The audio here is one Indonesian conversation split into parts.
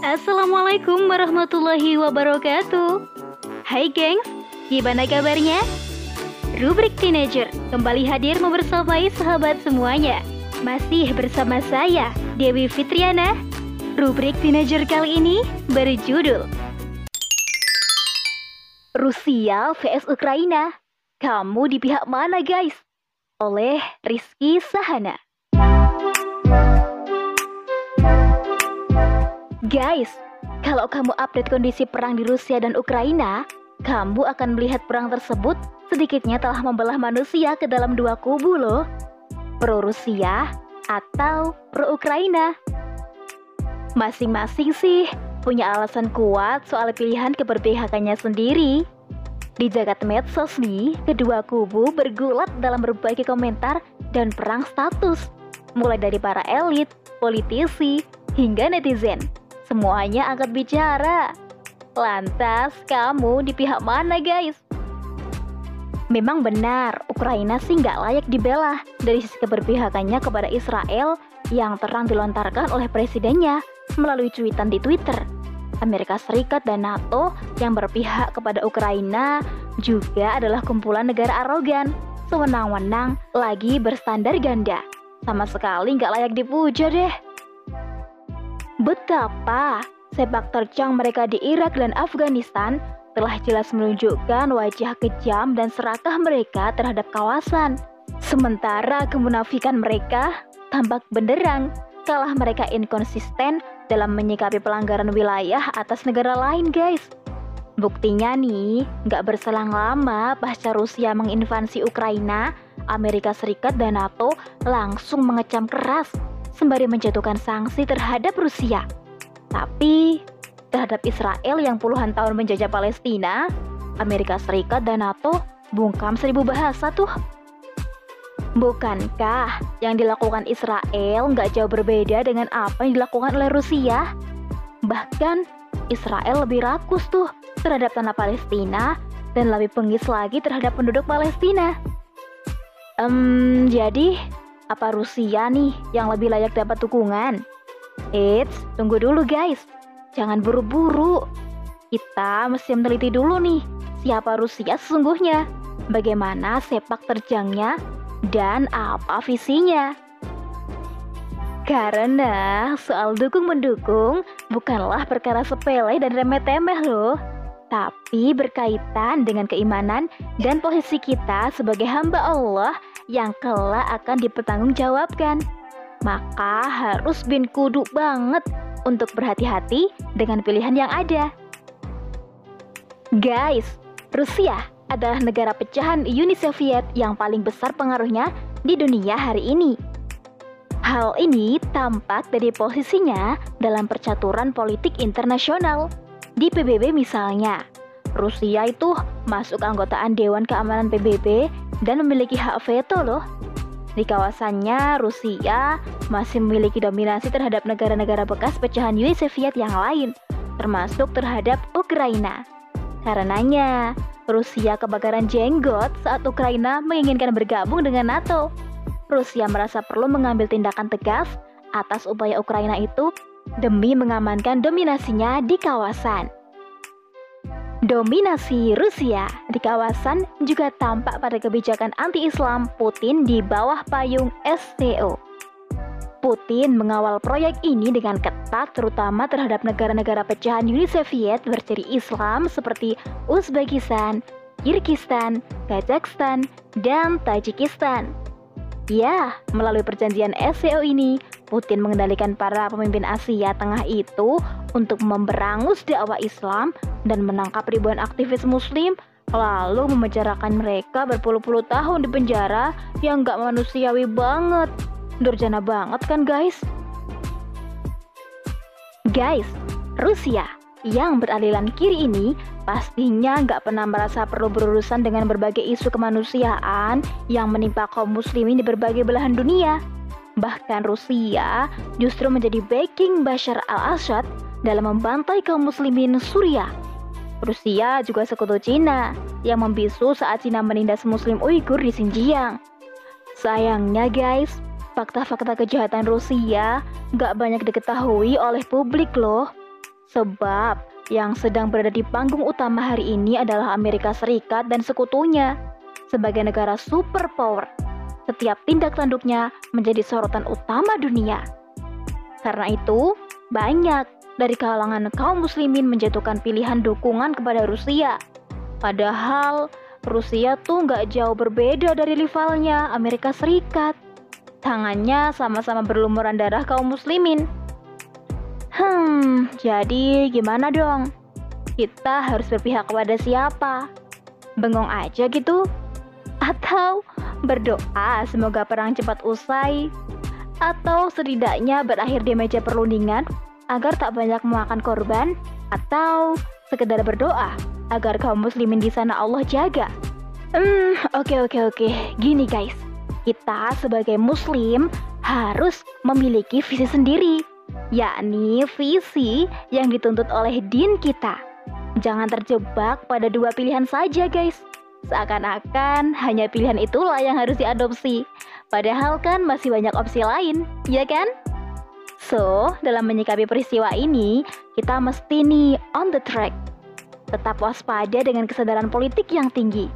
Assalamualaikum warahmatullahi wabarakatuh. Hai gengs, gimana kabarnya? Rubrik Teenager kembali hadir membersamai sahabat semuanya. Masih bersama saya, Dewi Fitriana. Rubrik Teenager kali ini berjudul Rusia vs Ukraina. Kamu di pihak mana guys? Oleh Rizky Sahana Guys, kalau kamu update kondisi perang di Rusia dan Ukraina, kamu akan melihat perang tersebut sedikitnya telah membelah manusia ke dalam dua kubu loh. Pro Rusia atau pro Ukraina. Masing-masing sih punya alasan kuat soal pilihan keberpihakannya sendiri. Di jagat medsos nih, kedua kubu bergulat dalam berbagai komentar dan perang status. Mulai dari para elit, politisi, hingga netizen. Semuanya angkat bicara. Lantas, kamu di pihak mana guys? Memang benar, Ukraina sih nggak layak dibela dari sisi keberpihakannya kepada Israel yang terang dilontarkan oleh presidennya melalui cuitan di Twitter. Amerika Serikat dan NATO yang berpihak kepada Ukraina juga adalah kumpulan negara arogan, sewenang-wenang, lagi berstandar ganda. Sama sekali nggak layak dipuja deh. Betapa sepak terjang mereka di Irak dan Afghanistan telah jelas menunjukkan wajah kejam dan serakah mereka terhadap kawasan. Sementara kemunafikan mereka tampak benderang, kalah mereka inkonsisten dalam menyikapi pelanggaran wilayah atas negara lain guys. Buktinya nih, nggak berselang lama pasca Rusia menginvasi Ukraina, Amerika Serikat dan NATO langsung mengecam keras sembari menjatuhkan sanksi terhadap Rusia. Tapi terhadap Israel yang puluhan tahun menjajah Palestina, Amerika Serikat dan NATO bungkam seribu bahasa tuh. Bukankah yang dilakukan Israel nggak jauh berbeda dengan apa yang dilakukan oleh Rusia? Bahkan Israel lebih rakus tuh terhadap tanah Palestina dan lebih pengis lagi terhadap penduduk Palestina. Um, jadi apa Rusia nih yang lebih layak dapat dukungan? Eits, tunggu dulu guys. Jangan buru-buru. Kita mesti meneliti dulu nih, siapa Rusia sesungguhnya, bagaimana sepak terjangnya, dan apa visinya. Karena soal dukung-mendukung bukanlah perkara sepele dan remeh-temeh loh tapi berkaitan dengan keimanan dan posisi kita sebagai hamba Allah yang kelak akan dipertanggungjawabkan. Maka harus bin kudu banget untuk berhati-hati dengan pilihan yang ada. Guys, Rusia adalah negara pecahan Uni Soviet yang paling besar pengaruhnya di dunia hari ini. Hal ini tampak dari posisinya dalam percaturan politik internasional. Di PBB misalnya, Rusia itu masuk anggotaan Dewan Keamanan PBB dan memiliki hak veto loh. Di kawasannya, Rusia masih memiliki dominasi terhadap negara-negara bekas pecahan Uni Soviet yang lain, termasuk terhadap Ukraina. Karenanya, Rusia kebakaran jenggot saat Ukraina menginginkan bergabung dengan NATO. Rusia merasa perlu mengambil tindakan tegas atas upaya Ukraina itu demi mengamankan dominasinya di kawasan. Dominasi Rusia di kawasan juga tampak pada kebijakan anti-Islam Putin di bawah payung SCO. Putin mengawal proyek ini dengan ketat terutama terhadap negara-negara pecahan Uni Soviet berciri Islam seperti Uzbekistan, Kyrgyzstan, Kazakhstan, dan Tajikistan. Ya, melalui perjanjian SCO ini, Putin mengendalikan para pemimpin Asia Tengah itu untuk memberangus dakwah Islam dan menangkap ribuan aktivis Muslim, lalu memenjarakan mereka berpuluh-puluh tahun di penjara yang gak manusiawi banget. Durjana banget kan guys? Guys, Rusia yang beraliran kiri ini pastinya nggak pernah merasa perlu berurusan dengan berbagai isu kemanusiaan yang menimpa kaum muslimin di berbagai belahan dunia. Bahkan Rusia justru menjadi backing Bashar al-Assad dalam membantai kaum muslimin Suriah. Rusia juga sekutu Cina yang membisu saat Cina menindas muslim Uighur di Xinjiang. Sayangnya guys, fakta-fakta kejahatan Rusia gak banyak diketahui oleh publik loh. Sebab yang sedang berada di panggung utama hari ini adalah Amerika Serikat dan sekutunya sebagai negara superpower. Setiap tindak tanduknya menjadi sorotan utama dunia. Karena itu, banyak dari kalangan kaum muslimin menjatuhkan pilihan dukungan kepada Rusia. Padahal Rusia tuh nggak jauh berbeda dari rivalnya Amerika Serikat. Tangannya sama-sama berlumuran darah kaum muslimin. Hmm, jadi gimana dong? Kita harus berpihak kepada siapa? Bengong aja gitu? Atau berdoa semoga perang cepat usai? Atau setidaknya berakhir di meja perundingan agar tak banyak memakan korban? Atau sekedar berdoa agar kaum muslimin di sana Allah jaga? Hmm, oke okay, oke okay, oke. Okay. Gini guys, kita sebagai muslim harus memiliki visi sendiri, yakni visi yang dituntut oleh din kita. Jangan terjebak pada dua pilihan saja guys. Seakan-akan hanya pilihan itulah yang harus diadopsi. Padahal kan masih banyak opsi lain, ya kan? So, dalam menyikapi peristiwa ini, kita mesti nih on the track. Tetap waspada dengan kesadaran politik yang tinggi.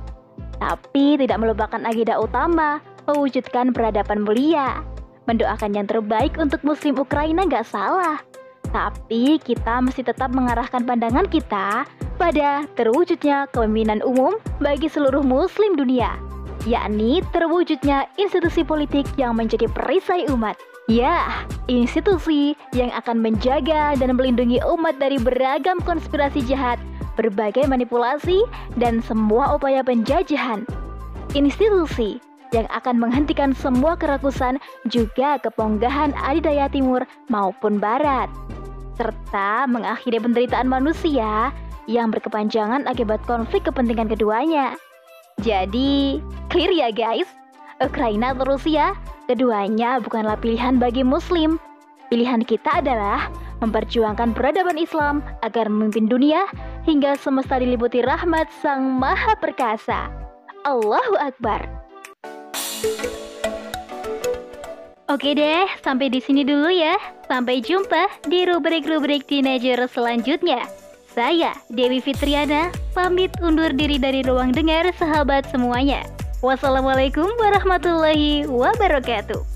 Tapi tidak melupakan agenda utama, mewujudkan peradaban mulia. Mendoakan yang terbaik untuk muslim Ukraina gak salah. Tapi kita mesti tetap mengarahkan pandangan kita pada terwujudnya kepemimpinan umum bagi seluruh muslim dunia, yakni terwujudnya institusi politik yang menjadi perisai umat. Ya, institusi yang akan menjaga dan melindungi umat dari beragam konspirasi jahat, berbagai manipulasi, dan semua upaya penjajahan. Institusi yang akan menghentikan semua kerakusan juga keponggahan adidaya timur maupun barat serta mengakhiri penderitaan manusia yang berkepanjangan akibat konflik kepentingan keduanya. Jadi, clear ya guys, Ukraina atau Rusia, keduanya bukanlah pilihan bagi muslim. Pilihan kita adalah memperjuangkan peradaban Islam agar memimpin dunia hingga semesta diliputi rahmat Sang Maha Perkasa. Allahu Akbar. Oke deh, sampai di sini dulu ya. Sampai jumpa di rubrik-rubrik teenager selanjutnya. Saya, Dewi Fitriana, pamit undur diri dari ruang dengar sahabat semuanya. Wassalamualaikum warahmatullahi wabarakatuh.